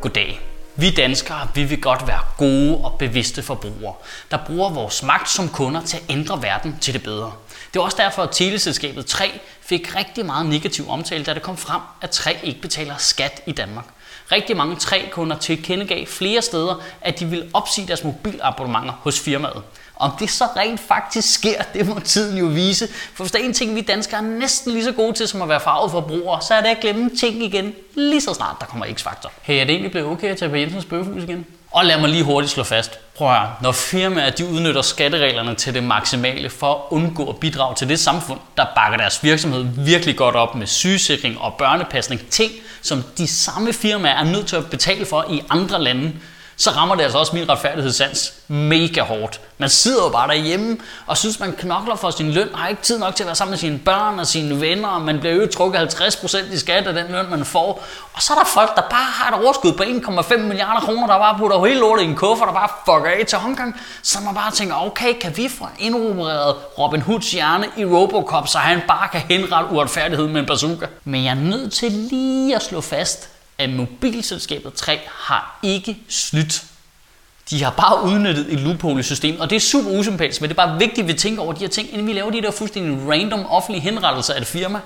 Goddag. Vi danskere vi vil godt være gode og bevidste forbrugere, der bruger vores magt som kunder til at ændre verden til det bedre. Det er også derfor, at teleselskabet 3 fik rigtig meget negativ omtale, da det kom frem, at 3 ikke betaler skat i Danmark. Rigtig mange 3-kunder tilkendegav flere steder, at de ville opsige deres mobilabonnementer hos firmaet. Om det så rent faktisk sker, det må tiden jo vise. For hvis der er en ting, vi danskere er næsten lige så gode til som at være farvet forbrugere, så er det at glemme ting igen lige så snart der kommer X-faktor. Hey, er det egentlig blevet okay at tage på Jensens bøgehus igen? Og lad mig lige hurtigt slå fast. Prøv at høre. Når firmaer de udnytter skattereglerne til det maksimale for at undgå at bidrage til det samfund, der bakker deres virksomhed virkelig godt op med sygesikring og børnepasning, ting som de samme firmaer er nødt til at betale for i andre lande, så rammer det altså også min retfærdighedssans mega hårdt. Man sidder jo bare derhjemme og synes, man knokler for sin løn, har ikke tid nok til at være sammen med sine børn og sine venner, og man bliver jo trukket 50% i skat af den løn, man får. Og så er der folk, der bare har et overskud på 1,5 milliarder kroner, der bare putter hele lortet i en kuffert og bare fucker af til Hongkong. Så man bare tænker, okay, kan vi få indopereret Robin Hoods hjerne i Robocop, så han bare kan henrette uretfærdigheden med en bazooka. Men jeg er nødt til lige at slå fast, at mobilselskabet 3 har ikke snydt. De har bare udnyttet et loophole system, og det er super usympatisk, men det er bare vigtigt, at vi tænker over de her ting, inden vi laver de der fuldstændig random offentlige henrettelser af et firma.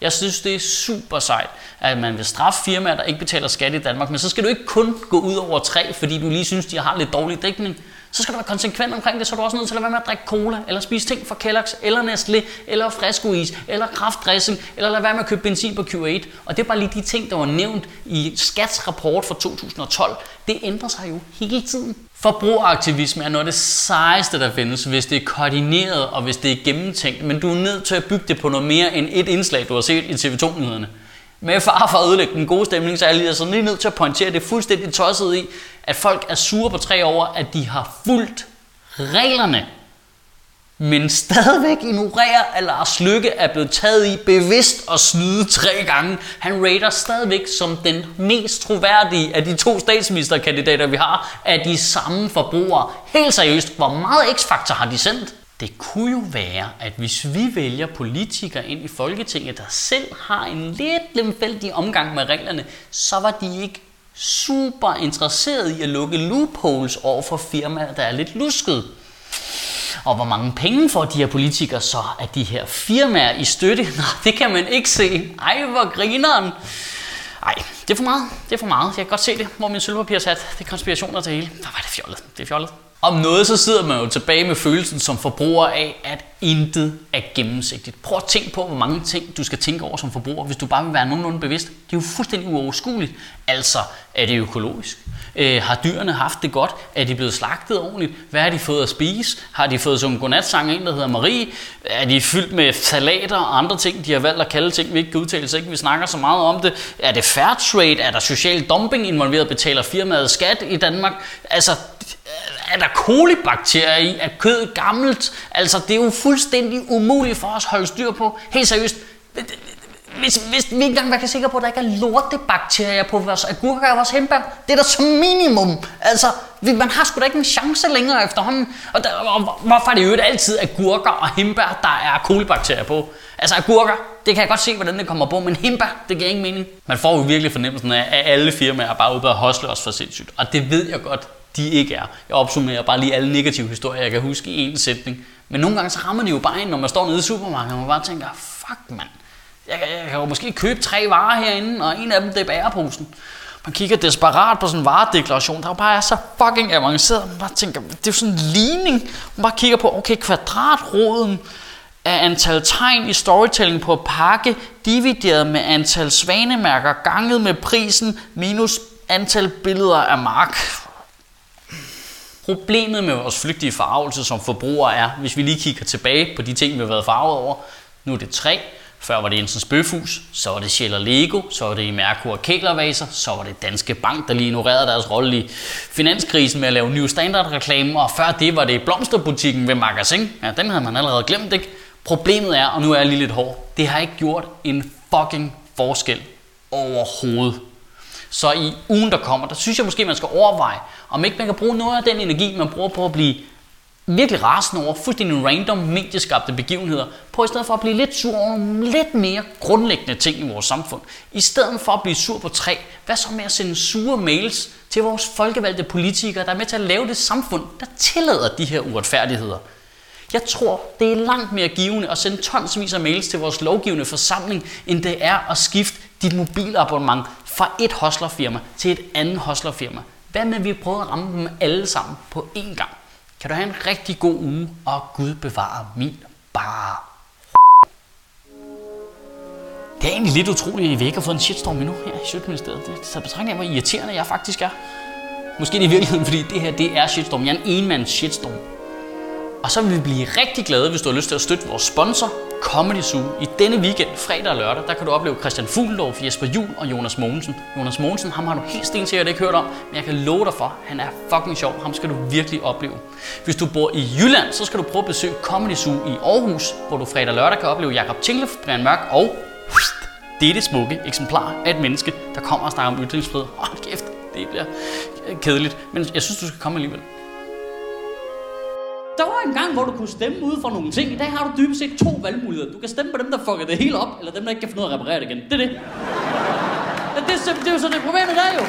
Jeg synes, det er super sejt, at man vil straffe firmaer, der ikke betaler skat i Danmark, men så skal du ikke kun gå ud over tre, fordi du lige synes, de har lidt dårlig dækning så skal du være konsekvent omkring det, så er du også nødt til at være med at drikke cola, eller spise ting fra Kellogg's, eller Nestlé, eller Fresco-is, eller kraftdressing, eller lade være med at købe benzin på Q8. Og det er bare lige de ting, der var nævnt i Skats rapport fra 2012. Det ændrer sig jo hele tiden. Forbrugeraktivisme er noget af det sejeste, der findes, hvis det er koordineret og hvis det er gennemtænkt, men du er nødt til at bygge det på noget mere end et indslag, du har set i TV2-nyhederne med far for at ødelægge den gode stemning, så er jeg lige, altså lige nødt til at pointere det fuldstændig tosset i, at folk er sure på tre over, at de har fulgt reglerne, men stadigvæk ignorerer, at Lars Lykke er blevet taget i bevidst og snyde tre gange. Han rater stadigvæk som den mest troværdige af de to statsministerkandidater, vi har, af de samme forbrugere. Helt seriøst, hvor meget x-faktor har de sendt? Det kunne jo være, at hvis vi vælger politikere ind i Folketinget, der selv har en lidt lemfældig omgang med reglerne, så var de ikke super interesseret i at lukke loopholes over for firmaer, der er lidt lusket. Og hvor mange penge får de her politikere så af de her firmaer i støtte? Nå, det kan man ikke se. Ej, hvor grineren. Ej, det er for meget. Det er for meget. Jeg kan godt se det, hvor min sølvpapir er sat. Det er konspirationer til hele. Der var det fjollet. Det er fjollet. Om noget, så sidder man jo tilbage med følelsen som forbruger af, at intet er gennemsigtigt. Prøv at tænke på, hvor mange ting du skal tænke over som forbruger, hvis du bare vil være nogenlunde bevidst. Det er jo fuldstændig uoverskueligt. Altså, er det økologisk? Øh, har dyrene haft det godt? Er de blevet slagtet ordentligt? Hvad har de fået at spise? Har de fået som godnatsang en, der hedder Marie? Er de fyldt med salater og andre ting, de har valgt at kalde ting, vi ikke kan udtale, så ikke vi snakker så meget om det? Er det fair trade? Er der social dumping involveret? Betaler firmaet skat i Danmark? Altså, er der kolibakterier i? Er kødet gammelt? Altså, det er jo fuldstændig umuligt for os at holde styr på. Helt seriøst. Hvis, hvis vi ikke engang være sikre på, at der ikke er lortebakterier på vores agurker og vores hembær, det er da som minimum. Altså, man har sgu da ikke en chance længere efterhånden. Og, der, og hvorfor er det jo altid agurker og hembær, der er kolibakterier på? Altså agurker, det kan jeg godt se, hvordan det kommer på, men hembær, det giver ingen mening. Man får jo virkelig fornemmelsen af, at alle firmaer er bare ude på at hosle os for sindssygt. Og det ved jeg godt, de ikke er. Jeg opsummerer bare lige alle negative historier, jeg kan huske i en sætning. Men nogle gange så rammer det jo bare ind, når man står nede i supermarkedet, og man bare tænker, fuck mand, jeg, jeg kan jo måske købe tre varer herinde, og en af dem det er bæreposen. Man kigger desperat på sådan en varedeklaration, der bare er så fucking avanceret. Man bare tænker, det er jo sådan en ligning. Man bare kigger på, okay, kvadratroden af antal tegn i storytelling på pakke, divideret med antal svanemærker, ganget med prisen, minus antal billeder af mark. Problemet med vores flygtige farvelse som forbrugere er, hvis vi lige kigger tilbage på de ting, vi har været farvet over, nu er det tre, før var det Jensens Bøfhus, så var det Shell og Lego, så var det i Merkur og Kælervaser, så var det Danske Bank, der lige ignorerede deres rolle i finanskrisen med at lave New Standard reklamer, og før det var det Blomsterbutikken ved Magasin. Ja, den havde man allerede glemt, ikke? Problemet er, og nu er jeg lige lidt hård, det har ikke gjort en fucking forskel overhovedet. Så i ugen, der kommer, der synes jeg måske, man skal overveje, om ikke man kan bruge noget af den energi, man bruger på at blive virkelig rasende over fuldstændig random medieskabte begivenheder, på i stedet for at blive lidt sur over nogle lidt mere grundlæggende ting i vores samfund. I stedet for at blive sur på tre, hvad så med at sende sure mails til vores folkevalgte politikere, der er med til at lave det samfund, der tillader de her uretfærdigheder? Jeg tror, det er langt mere givende at sende tonsvis af mails til vores lovgivende forsamling, end det er at skifte dit mobilabonnement fra et hostlerfirma til et andet hostlerfirma. Hvad med, at vi prøver at ramme dem alle sammen på én gang? Kan du have en rigtig god uge, og Gud bevare min bare. Det er egentlig lidt utroligt, at vi ikke har fået en shitstorm endnu her i Sjøtministeriet. Det er så betragtning af, hvor irriterende jeg faktisk er. Måske det i virkeligheden, fordi det her det er shitstorm. Jeg er en enmands shitstorm. Og så vil vi blive rigtig glade, hvis du har lyst til at støtte vores sponsor, Comedy Zoo. I denne weekend, fredag og lørdag, der kan du opleve Christian Fuglendorf, Jesper Jul og Jonas Mogensen. Jonas Mogensen, ham har du helt stensikkert ikke hørt om, men jeg kan love dig for, han er fucking sjov. Ham skal du virkelig opleve. Hvis du bor i Jylland, så skal du prøve at besøge Comedy Zoo i Aarhus, hvor du fredag og lørdag kan opleve Jakob Tinglef, Brian Mørk og det er det smukke eksemplar af et menneske, der kommer og snakker om ytringsfrihed. Hold kæft, det bliver kedeligt. Men jeg synes, du skal komme alligevel. Der var en gang, hvor du kunne stemme ud for nogle ting. I dag har du dybest set to valgmuligheder. Du kan stemme på dem, der fucker det hele op, eller dem, der ikke kan finde ud af at reparere det igen. Det er det. Ja, det, er, det er jo så det problemet der jo.